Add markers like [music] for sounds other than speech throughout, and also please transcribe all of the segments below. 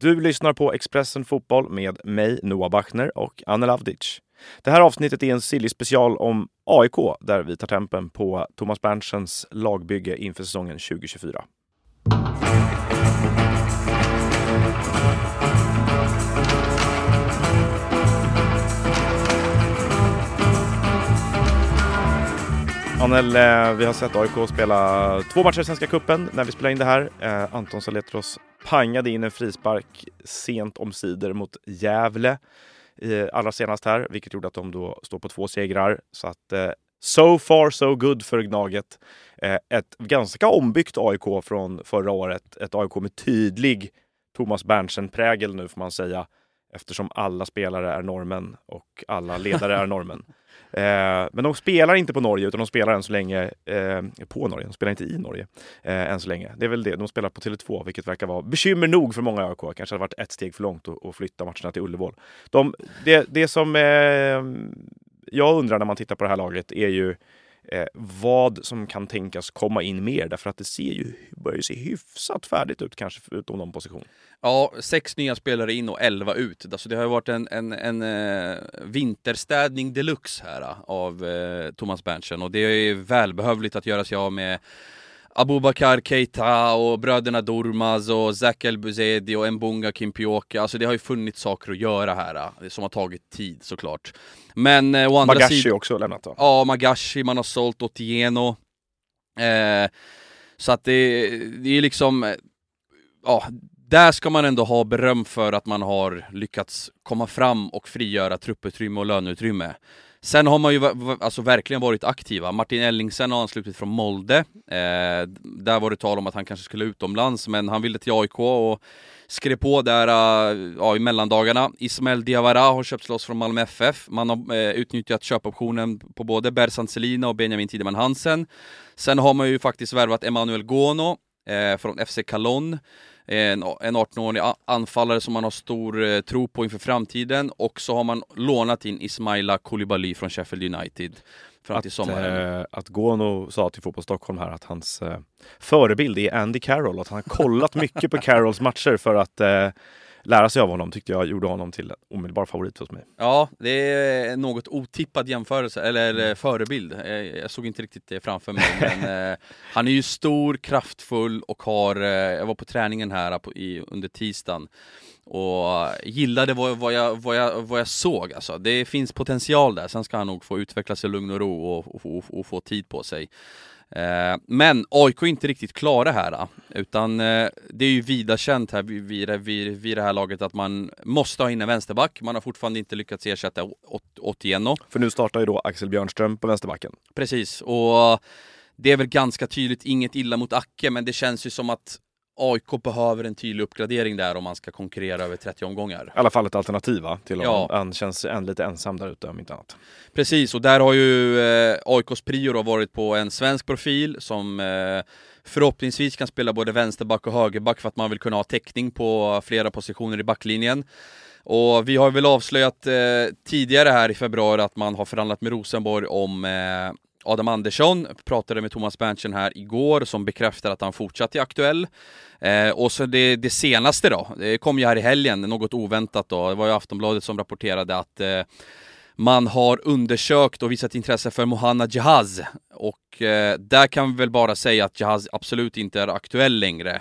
Du lyssnar på Expressen Fotboll med mig, Noah Bachner och Anne Lavdic. Det här avsnittet är en silly special om AIK där vi tar tempen på Thomas Berntsens lagbygge inför säsongen 2024. Anel, eh, vi har sett AIK spela två matcher i Svenska Cupen när vi spelar in det här. Eh, Anton Saletros pangade in en frispark sent omsider mot Gävle eh, allra senast här, vilket gjorde att de då står på två segrar. Så att eh, so far so good för Gnaget. Eh, ett ganska ombyggt AIK från förra året. Ett AIK med tydlig Thomas Berntsen-prägel nu får man säga eftersom alla spelare är normen och alla ledare är normen. [laughs] Eh, men de spelar inte på Norge, utan de spelar än så länge eh, på Norge. De spelar inte i Norge eh, än så länge. Det är väl det. De spelar på Tele2, vilket verkar vara bekymmer nog för många ÖK. Kanske hade varit ett steg för långt att flytta matcherna till Ullevål. De, det, det som eh, jag undrar när man tittar på det här laget är ju eh, vad som kan tänkas komma in mer. Därför att det ser ju, börjar ju se hyfsat färdigt ut kanske utom någon position. Ja, sex nya spelare in och elva ut. Alltså det har varit en, en, en eh, vinterstädning deluxe här eh, av eh, Thomas Berntsen och det är välbehövligt att göra sig av med Abubakar Keita och bröderna Durmaz och Zak El Buzedi och Mbunga Kimpioka. Alltså det har ju funnits saker att göra här eh, som har tagit tid såklart. Men eh, å andra Magashi sidan... också lämnat då? Ja, Magashi, man har sålt Otieno. Eh, så att det, det är liksom, eh, ja, där ska man ändå ha beröm för att man har lyckats komma fram och frigöra trupputrymme och löneutrymme. Sen har man ju alltså verkligen varit aktiva. Martin Ellingsen har anslutit från Molde. Eh, där var det tal om att han kanske skulle utomlands, men han ville till AIK och skrev på där eh, ja, i mellandagarna. Ismael Diawara har köpts loss från Malmö FF. Man har eh, utnyttjat köpoptionen på både Berzan Selina och Benjamin Tideman Hansen. Sen har man ju faktiskt värvat Emanuel Gono eh, från FC Calon en, en 18-årig anfallare som man har stor eh, tro på inför framtiden och så har man lånat in Ismaila Koulibaly från Sheffield United fram till sommaren. Eh, att Gono sa till Fotboll Stockholm här att hans eh, förebild är Andy Carroll att han har kollat mycket på Carrolls matcher för att eh, lära sig av honom tyckte jag gjorde honom till en omedelbar favorit hos mig. Ja, det är något otippad jämförelse, eller, eller mm. förebild. Eh, jag såg inte riktigt det framför mig, men [laughs] eh, han är ju stor, kraftfull och har, eh, jag var på träningen här på, i, under tisdagen och gillade vad, vad, jag, vad, jag, vad jag såg alltså. Det finns potential där, sen ska han nog få utvecklas i lugn och ro och, och, och, och få tid på sig. Eh, men AIK är inte riktigt klara här, utan eh, det är ju vida känt här vid, vid, vid det här laget att man måste ha in en vänsterback. Man har fortfarande inte lyckats ersätta Otieno. För nu startar ju då Axel Björnström på vänsterbacken. Precis, och det är väl ganska tydligt, inget illa mot Acke, men det känns ju som att AIK behöver en tydlig uppgradering där om man ska konkurrera över 30 omgångar. I alla fall ett alternativ va? till ja. Han känns en, lite ensam där ute om inte annat. Precis, och där har ju eh, AIKs prior varit på en svensk profil som eh, förhoppningsvis kan spela både vänsterback och högerback för att man vill kunna ha täckning på flera positioner i backlinjen. Och vi har väl avslöjat eh, tidigare här i februari att man har förhandlat med Rosenborg om eh, Adam Andersson pratade med Thomas Berntsen här igår som bekräftar att han fortsatt är aktuell. Eh, och så det, det, senaste då, det kom ju här i helgen, något oväntat då. Det var ju Aftonbladet som rapporterade att eh, man har undersökt och visat intresse för Mohanna Jahaz. Och eh, där kan vi väl bara säga att Jahaz absolut inte är aktuell längre.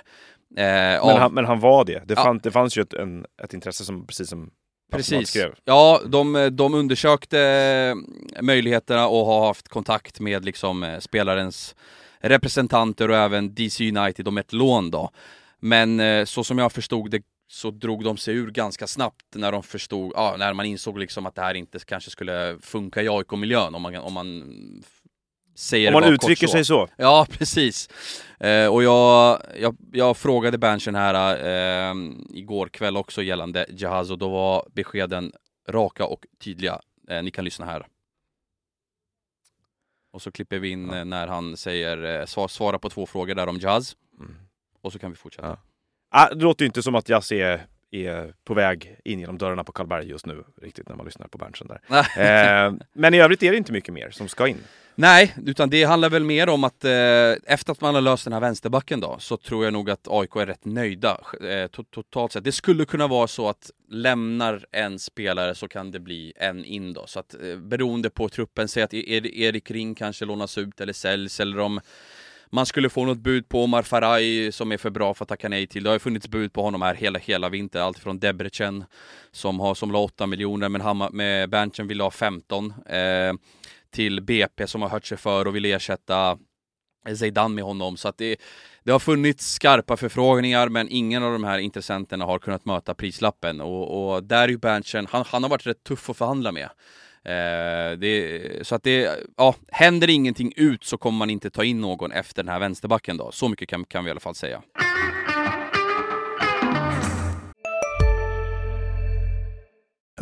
Eh, men, han, men, han, var det. Det, fann, det fanns ju ett, en, ett intresse som, precis som Precis. Ja, de, de undersökte möjligheterna och har haft kontakt med liksom eh, spelarens representanter och även DC United om ett lån då. Men eh, så som jag förstod det så drog de sig ur ganska snabbt när de förstod, ja, när man insåg liksom att det här inte kanske skulle funka i AIK-miljön om man, om man säger Om man uttrycker sig så. Ja, [laughs] precis. Eh, och jag, jag, jag frågade Berntsen här eh, igår kväll också gällande Jahaz och då var beskeden raka och tydliga. Eh, ni kan lyssna här. Och så klipper vi in ja. Eh, när han säger, eh, svar, svara på två frågor där om Jahaz. Mm. Och så kan vi fortsätta. Ja. Ah, det låter ju inte som att Jazz är är på väg in genom dörrarna på Karlberg just nu, riktigt när man lyssnar på Berntsen där. eh, men i övrigt är det inte mycket mer som ska in. Nej, utan det handlar väl mer om att eh, efter att man har löst den här vänsterbacken då, så tror jag nog att AIK är rätt nöjda eh, to totalt sett. Det skulle kunna vara så att lämnar en spelare så kan det bli en in då. Så att eh, beroende på truppen, säg att e-, Erik Ring kanske lånas ut eller säljs eller om man skulle få något bud på Omar Faraj som är för bra för att tacka nej till. Det har ju funnits bud på honom här hela, hela vintern. Allt från Debrecen som har som la 8 miljoner men han, med Berntsen ville ha 15. Eh, till BP som har hört sig för och vill ersätta Zeidan med honom. Så att det, det har funnits skarpa förfrågningar men ingen av de här intressenterna har kunnat möta prislappen. Och, och där är ju Berntsen, han, han har varit rätt tuff att förhandla med. Eh, det, så att det, ja, händer ingenting ut så kommer man inte ta in någon efter den här vänsterbacken då. Så mycket kan, kan vi i alla fall säga.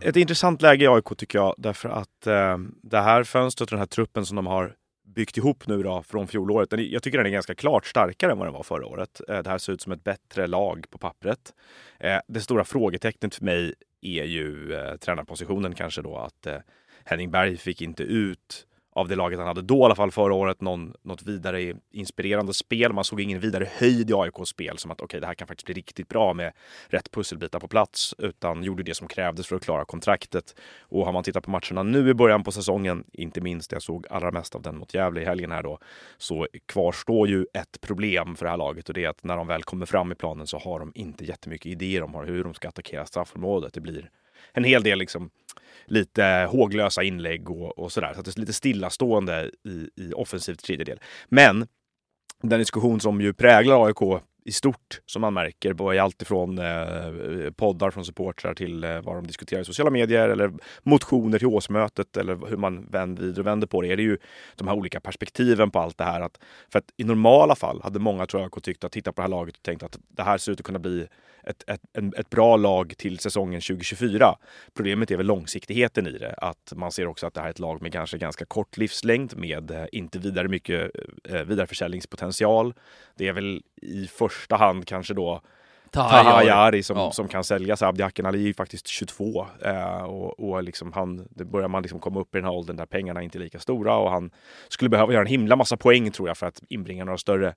Ett intressant läge i AIK tycker jag, därför att eh, det här fönstret och den här truppen som de har byggt ihop nu då från fjolåret, den, jag tycker den är ganska klart starkare än vad den var förra året. Eh, det här ser ut som ett bättre lag på pappret. Eh, det stora frågetecknet för mig är ju eh, tränarpositionen kanske då, att eh, Henning Berg fick inte ut av det laget han hade då i alla fall förra året, någon, något vidare inspirerande spel. Man såg ingen vidare höjd i AIKs spel som att okej, okay, det här kan faktiskt bli riktigt bra med rätt pusselbitar på plats, utan gjorde det som krävdes för att klara kontraktet. Och har man tittat på matcherna nu i början på säsongen, inte minst jag såg allra mest av den mot Gävle i helgen här då, så kvarstår ju ett problem för det här laget och det är att när de väl kommer fram i planen så har de inte jättemycket idéer om hur de ska attackera straffområdet. Det blir en hel del liksom lite håglösa inlägg och, och sådär. Så att det är lite stillastående i, i offensivt tredjedel. Men den diskussion som ju präglar AIK i stort som man märker i allt ifrån eh, poddar från supportrar till eh, vad de diskuterar i sociala medier eller motioner till årsmötet eller hur man vänder och vänder på det. Är det ju de här olika perspektiven på allt det här. Att, för att i normala fall hade många tror jag tyckt att titta på det här laget och tänkt att det här ser ut att kunna bli ett, ett, ett bra lag till säsongen 2024. Problemet är väl långsiktigheten i det. Att man ser också att det här är ett lag med kanske ganska kort livslängd med eh, inte vidare mycket eh, vidareförsäljningspotential. Det är väl i första hand kanske då Tahayari som, ja. som kan säljas. Abdi Ali är ju faktiskt 22 eh, och, och liksom han, det börjar man liksom komma upp i den här åldern där pengarna inte är lika stora och han skulle behöva göra en himla massa poäng tror jag för att inbringa några större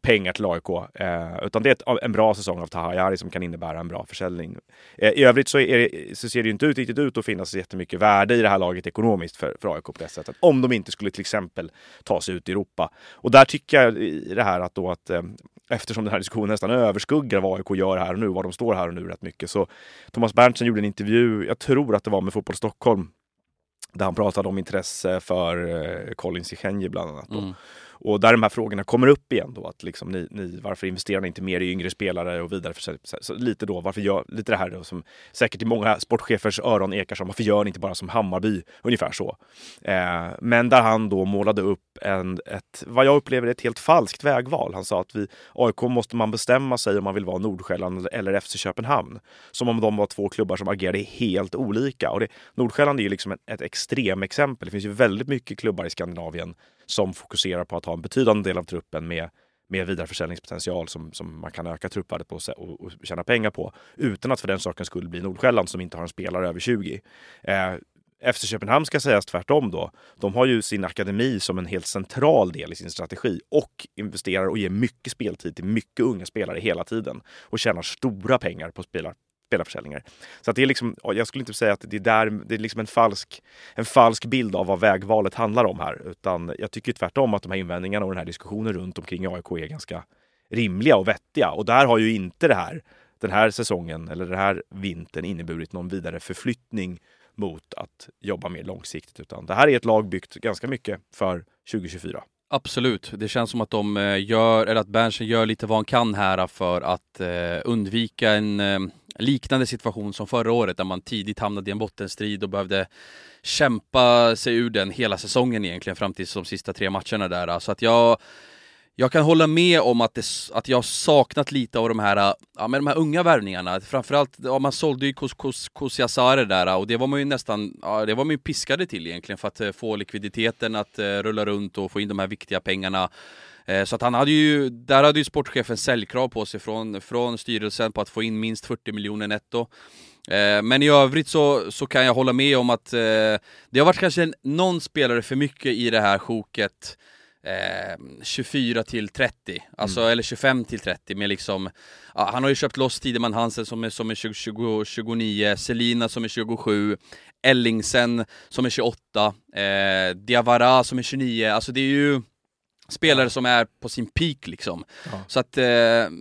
pengar till AIK. Eh, utan det är ett, en bra säsong av Tahayari som kan innebära en bra försäljning. Eh, I övrigt så, det, så, ser det ju inte ut, riktigt ut att finnas jättemycket värde i det här laget ekonomiskt för, för AIK på det sättet. Om de inte skulle till exempel ta sig ut i Europa. Och där tycker jag i det här att då att eh, eftersom den här diskussionen nästan överskuggar vad AIK gör här och nu, var de står här och nu rätt mycket. Så Thomas Berntsen gjorde en intervju, jag tror att det var med Fotboll Stockholm, där han pratade om intresse för eh, Colin Sichenji bland annat. Mm. Och där de här frågorna kommer upp igen då, att liksom ni, ni, varför investerar ni inte mer i yngre spelare och vidare? Så, så lite då, varför gör, lite det här då, som säkert i många sportchefers öron ekar som, varför gör ni inte bara som Hammarby? Ungefär så. Eh, men där han då målade upp en, ett, vad jag upplever ett helt falskt vägval. Han sa att vi, AIK måste man bestämma sig om man vill vara Nordsjälland eller FC Köpenhamn. Som om de var två klubbar som agerade helt olika. Och det, Nordsjälland är ju liksom ett, ett extremexempel. Det finns ju väldigt mycket klubbar i Skandinavien som fokuserar på att ha en betydande del av truppen med, med vidareförsäljningspotential som, som man kan öka truppvärdet på och, och tjäna pengar på utan att för den sakens skull bli Nordsjälland som inte har en spelare över 20. Eh, FC Köpenhamn ska sägas tvärtom då. De har ju sin akademi som en helt central del i sin strategi och investerar och ger mycket speltid till mycket unga spelare hela tiden och tjänar stora pengar på spelare spelarförsäljningar. Så att det är liksom, jag skulle inte säga att det är, där, det är liksom en, falsk, en falsk bild av vad vägvalet handlar om här. Utan jag tycker tvärtom att de här invändningarna och den här diskussionen runt omkring AIK är ganska rimliga och vettiga. Och där har ju inte det här, den här säsongen eller den här vintern inneburit någon vidare förflyttning mot att jobba mer långsiktigt. Utan det här är ett lag byggt ganska mycket för 2024. Absolut. Det känns som att de eh, gör, eller att Berntsen gör lite vad han kan här för att eh, undvika en eh, liknande situation som förra året där man tidigt hamnade i en bottenstrid och behövde kämpa sig ur den hela säsongen egentligen fram till de sista tre matcherna där. Så att jag jag kan hålla med om att, det, att jag saknat lite av de här, ja, med de här unga värvningarna. Framförallt, ja, man sålde ju Kusiasare Kosiasare där och det var man ju nästan, ja, det var man ju piskade till egentligen för att eh, få likviditeten att uh, rulla runt och få in de här viktiga pengarna. Uh, så att han hade ju, där hade ju sportchefen säljkrav på sig från, från styrelsen på att få in minst 40 miljoner netto. Men i övrigt så, så kan jag hålla med om att det har varit kanske någon spelare för mycket i det här sjoket eh, 24 till 30, alltså, mm. eller 25 till 30 med liksom ja, Han har ju köpt loss Tideman Hansen som är, som är 20, 20, 29, Selina som är 27 Ellingsen som är 28 eh, Diawara som är 29, alltså det är ju spelare som är på sin peak liksom. Ja. Så att eh,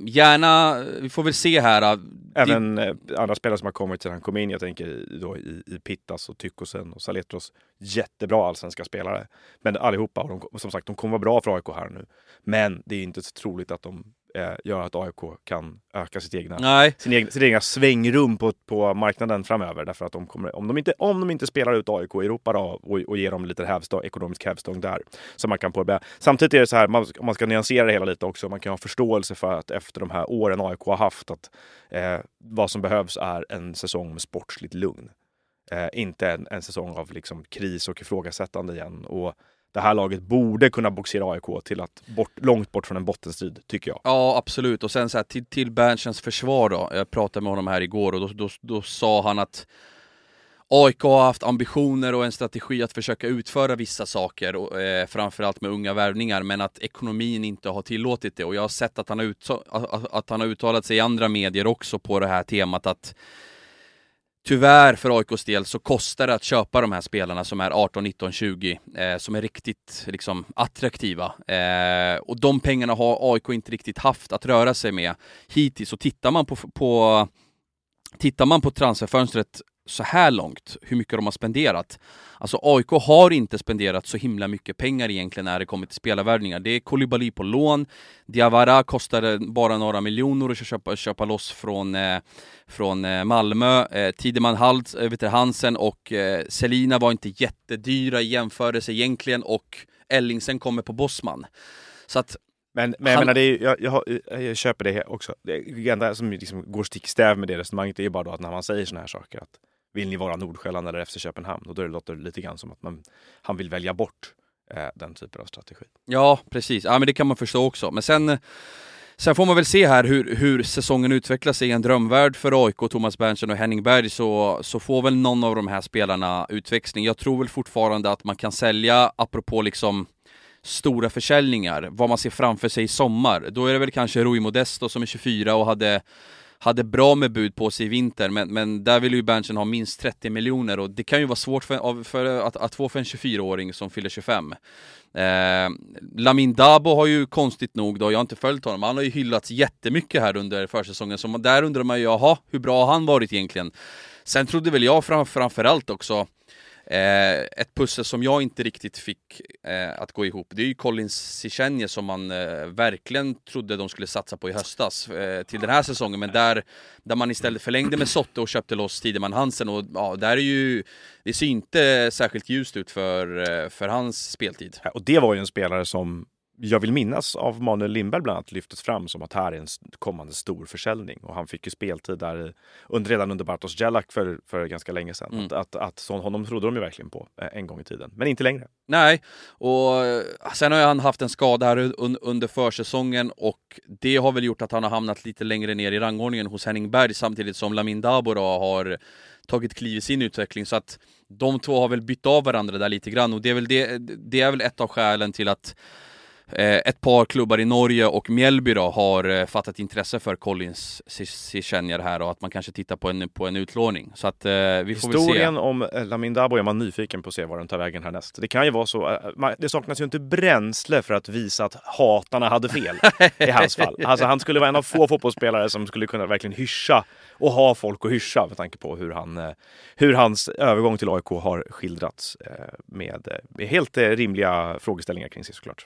gärna, vi får väl se här. Eh, Även det... Eh, andra spelare som har kommit sedan han kom in, jag tänker då i, i Pittas och Tykosen och Saletros. Jättebra allsvenska spelare. Men allihopa, och de, som sagt, de kommer vara bra för AIK här nu. Men det är inte så troligt att de eh, gör att AIK kan öka sitt egna, Nej. Sin egna, sitt egna svängrum på, på marknaden framöver. Därför att de kommer, om, de inte, om de inte spelar ut AIK i Europa då, och, och ger dem lite hävstång, ekonomisk hävstång där. Så man kan påbörja. Samtidigt är det så här, man, om man ska nyansera det hela lite också, man kan ha förståelse för att efter de här åren AIK har haft, att eh, vad som behövs är en säsong med sportsligt lugn. Eh, inte en, en säsong av liksom kris och ifrågasättande igen. Och det här laget borde kunna boxera AIK till att bort, långt bort från en bottenstrid, tycker jag. Ja, absolut. Och sen så här, till, till Berntsens försvar då. Jag pratade med honom här igår och då, då, då sa han att AIK har haft ambitioner och en strategi att försöka utföra vissa saker, och, eh, framförallt med unga värvningar, men att ekonomin inte har tillåtit det. Och jag har sett att han har, att, att han har uttalat sig i andra medier också på det här temat att Tyvärr för AIKs del så kostar det att köpa de här spelarna som är 18, 19, 20, eh, som är riktigt liksom, attraktiva. Eh, och de pengarna har AIK inte riktigt haft att röra sig med hittills. Och tittar man på, på, tittar man på transferfönstret så här långt, hur mycket de har spenderat. Alltså AIK har inte spenderat så himla mycket pengar egentligen när det kommer till spelarvärvningar. Det är Kolibali på lån, Diawara kostade bara några miljoner att köpa, köpa loss från, eh, från eh, Malmö. Eh, Tideman Hals, eh, Hansen och eh, Selina var inte jättedyra i jämförelse egentligen och Ellingsen kommer på Bosman. Så att men, men han... jag menar, det är, jag, jag, jag, köper det också. Det enda som liksom går stick stäv med det resonemanget är ju bara då att när man säger såna här saker att vill ni vara Nordsjälland eller FC Köpenhamn? Och då låter det lite grann som att man, han vill välja bort eh, den typen av strategi. Ja, precis. Ja, men det kan man förstå också. Men sen, sen får man väl se här hur, hur säsongen utvecklar sig i en drömvärld för AIK, Thomas Berntsen och Henning Berg, så, så får väl någon av de här spelarna utväxling. Jag tror väl fortfarande att man kan sälja, apropå liksom stora försäljningar, vad man ser framför sig i sommar. Då är det väl kanske Rui Modesto som är 24 och hade hade bra med bud på sig i vinter, men, men där vill ju Berntsen ha minst 30 miljoner och det kan ju vara svårt för, för att, att få för en 24-åring som fyller 25. Eh, Lamin Dabo har ju konstigt nog då, jag har inte följt honom, han har ju hyllats jättemycket här under försäsongen, så där undrar man ju, jaha, hur bra har han varit egentligen? Sen trodde väl jag fram, framförallt också Eh, ett pussel som jag inte riktigt fick eh, att gå ihop, det är ju Colin Sichenje som man eh, verkligen trodde de skulle satsa på i höstas eh, till den här säsongen, men där, där man istället förlängde med Sotte och köpte loss Tideman Hansen. Och ja, där är ju, det ser inte särskilt ljust ut för, eh, för hans speltid. Och det var ju en spelare som jag vill minnas av Manuel Lindberg bland annat lyftes fram som att här är en kommande stor försäljning. Och han fick ju speltid där under, redan under Bartosz Jelak för, för ganska länge sedan. Mm. Att, att, att så, honom trodde de ju verkligen på eh, en gång i tiden, men inte längre. Nej, och eh, sen har han haft en skada här under försäsongen och det har väl gjort att han har hamnat lite längre ner i rangordningen hos Henning Berg samtidigt som Lamin Dabo har tagit kliv i sin utveckling. Så att de två har väl bytt av varandra där lite grann och det är väl, det, det är väl ett av skälen till att ett par klubbar i Norge och Mjällby då har eh, fattat intresse för Collins Sichenjar här och att man kanske tittar på en, på en utlåning. Så att eh, vi får Historien väl se. om Lamin Dabo är man nyfiken på att se var den tar vägen härnäst. Det kan ju vara så, det saknas ju inte bränsle för att visa att hatarna hade fel i hans fall. [laughs] Alltså han skulle vara en av få fotbollsspelare som skulle kunna verkligen hyscha och ha folk att hyscha med tanke på hur, han, hur hans övergång till AIK har skildrats med, med helt rimliga frågeställningar kring sig såklart.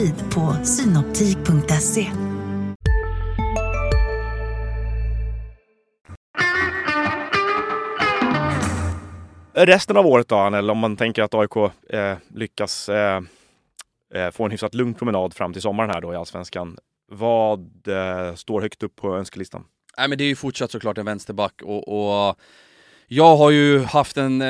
Tid på synoptik.se. Resten av året då, eller om man tänker att AIK eh, lyckas eh, eh, få en hyfsat lugn promenad fram till sommaren här då i Allsvenskan. Vad eh, står högt upp på önskelistan? Nej men det är ju fortsatt såklart en vänsterback och, och jag har ju haft en, eh,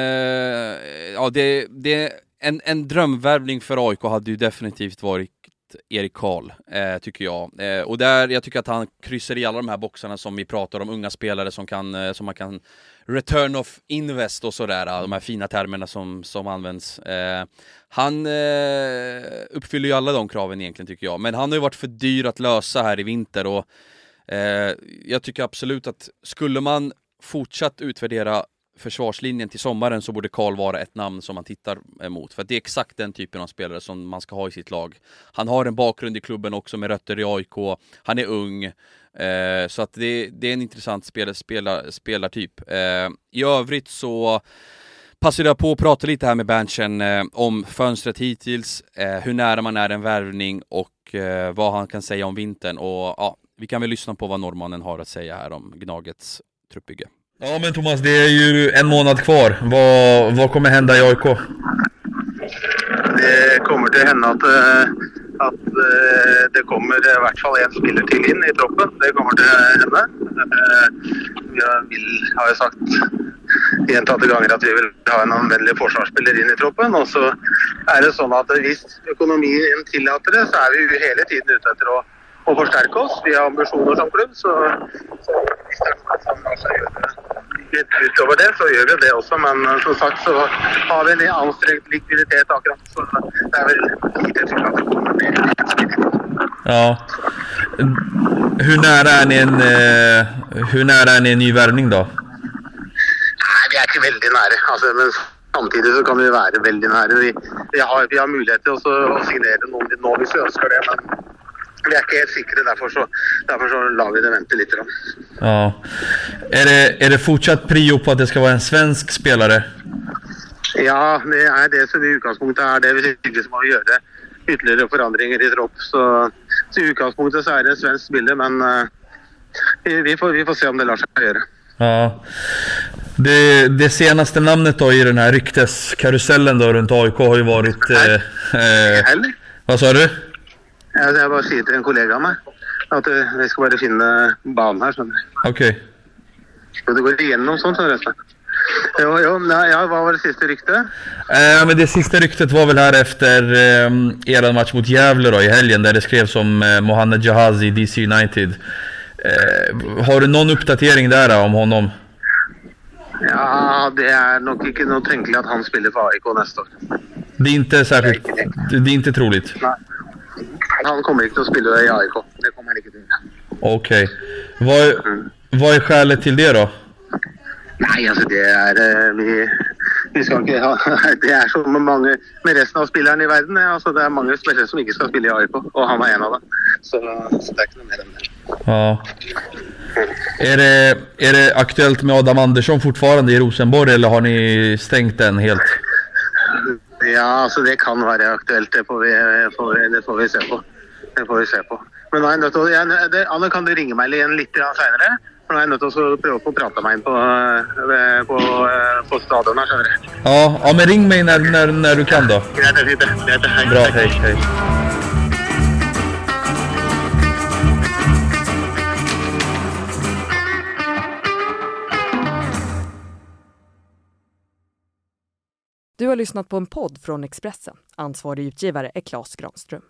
ja det, det en, en drömvärvning för AIK hade ju definitivt varit Erik Karl, eh, tycker jag. Eh, och där, jag tycker att han kryssar i alla de här boxarna som vi pratar om, unga spelare som, kan, eh, som man kan return of invest och sådär, eh, de här fina termerna som, som används. Eh, han eh, uppfyller ju alla de kraven egentligen tycker jag, men han har ju varit för dyr att lösa här i vinter och eh, jag tycker absolut att skulle man fortsatt utvärdera försvarslinjen till sommaren så borde Karl vara ett namn som man tittar emot. För det är exakt den typen av spelare som man ska ha i sitt lag. Han har en bakgrund i klubben också med rötter i AIK. Han är ung. Eh, så att det, det, är en intressant spel, spelar, spelartyp. Eh, I övrigt så passade jag på att prata lite här med Berntsen eh, om fönstret hittills, eh, hur nära man är en värvning och eh, vad han kan säga om vintern. Och ja, vi kan väl lyssna på vad norrmannen har att säga här om Gnagets truppbygge. Ja men Thomas, det är ju en månad kvar. Vad, vad kommer hända i AIK? Det kommer till hända att, att det kommer i vart fall en spelare till in i troppen. Det kommer till hända. Jag vill, Vi har, ju sagt gjentatte gånger att vi vill ha en anvendelig försvarsspelare in i troppen. Och så är det så att visst ekonomin tillåter det, så är vi ju hela tiden ute efter att och förstärka oss. Vi har ambitioner som klubb, så, så hvis det er noe som litt utover det, så gjør vi det også. Men som sagt så har vi en anstrengt likviditet akkurat. Så det er vel lite til at det kommer mer. Ja. Hur nära är ni en, eh, hur nära är ni en ny värvning då? Nei, vi er ikke veldig nære. Altså, men samtidig så kan vi være veldig nære. Vi, vi, har, vi har mulighet til også å signere noen nå hvis vi ønsker det, men vi er ikke helt sikre. Derfor så, derfor så lar vi det vente litt. Ja. Är det, är det fortsatt prio på att det ska vara en svensk spelare? Ja, det er det som i utgangspunktet er det. Hvis ikke så må vi gjøre ytterligere forandringer i tropp. Så, så i utgangspunktet så er det et svensk bilde, men eh, vi, vi, får, vi får se om det lar seg gjøre. Ja. Det, det senaste namnet då i den här rykteskarusellen då runt AIK har ju varit... Eh, eh, vad sa du? Jeg, jeg bare sier til en kollega av meg at eh, vi skal bare finne banen her. skjønner du. Okej. Og det går igjennom sånn, skjønner du. Espen. Jo, jo, nei, ja, hva var det siste ryktet? Eh, men det sista ryktet var väl här efter eh, er match mot Gävle då i helgen där det skrevs om eh, Mohamed Jahazi, DC United. Eh, har du någon uppdatering där då, om honom? Ja, det er nok ikke noe tenkelig at han spiller for AIK neste år. Det är inte särskilt... Det det är inte troligt. Nei. Han kommer til å spille i AIK. Det kommer han ikke til. Okej. Vad, vad är skälet till det då? Nei, altså det er eh, vi, vi skal ikke ha [laughs] Det som med mange med resten av spillerne i verden. eh, Altså, det er mange spillere som ikke skal spille i AIK, og han er en av dem. Så, så det ikke noe mer enn det. Ja. Är det, är det aktuellt med Adam Andersson fortfarande i Rosenborg eller har ni stängt den helt? Ja, altså det kan være aktuelt. Det får vi, får vi, det får vi se på. Det får vi se på. Men nå er jeg nødt til å, jeg, det, Anne, kan du ringe meg igjen litt seinere? For nå er jeg nødt til å prøve å få prata meg inn på, eh, på, eh, på stadion her, skjønner du. Ja, ja men ring mig när, när, när du kan då. Greit, det er fint. det. Greit. Hei. Bra, hej, hej. Du har lyssnat på en podd från Expressen. Ansvarig utgivare är Klas Granström.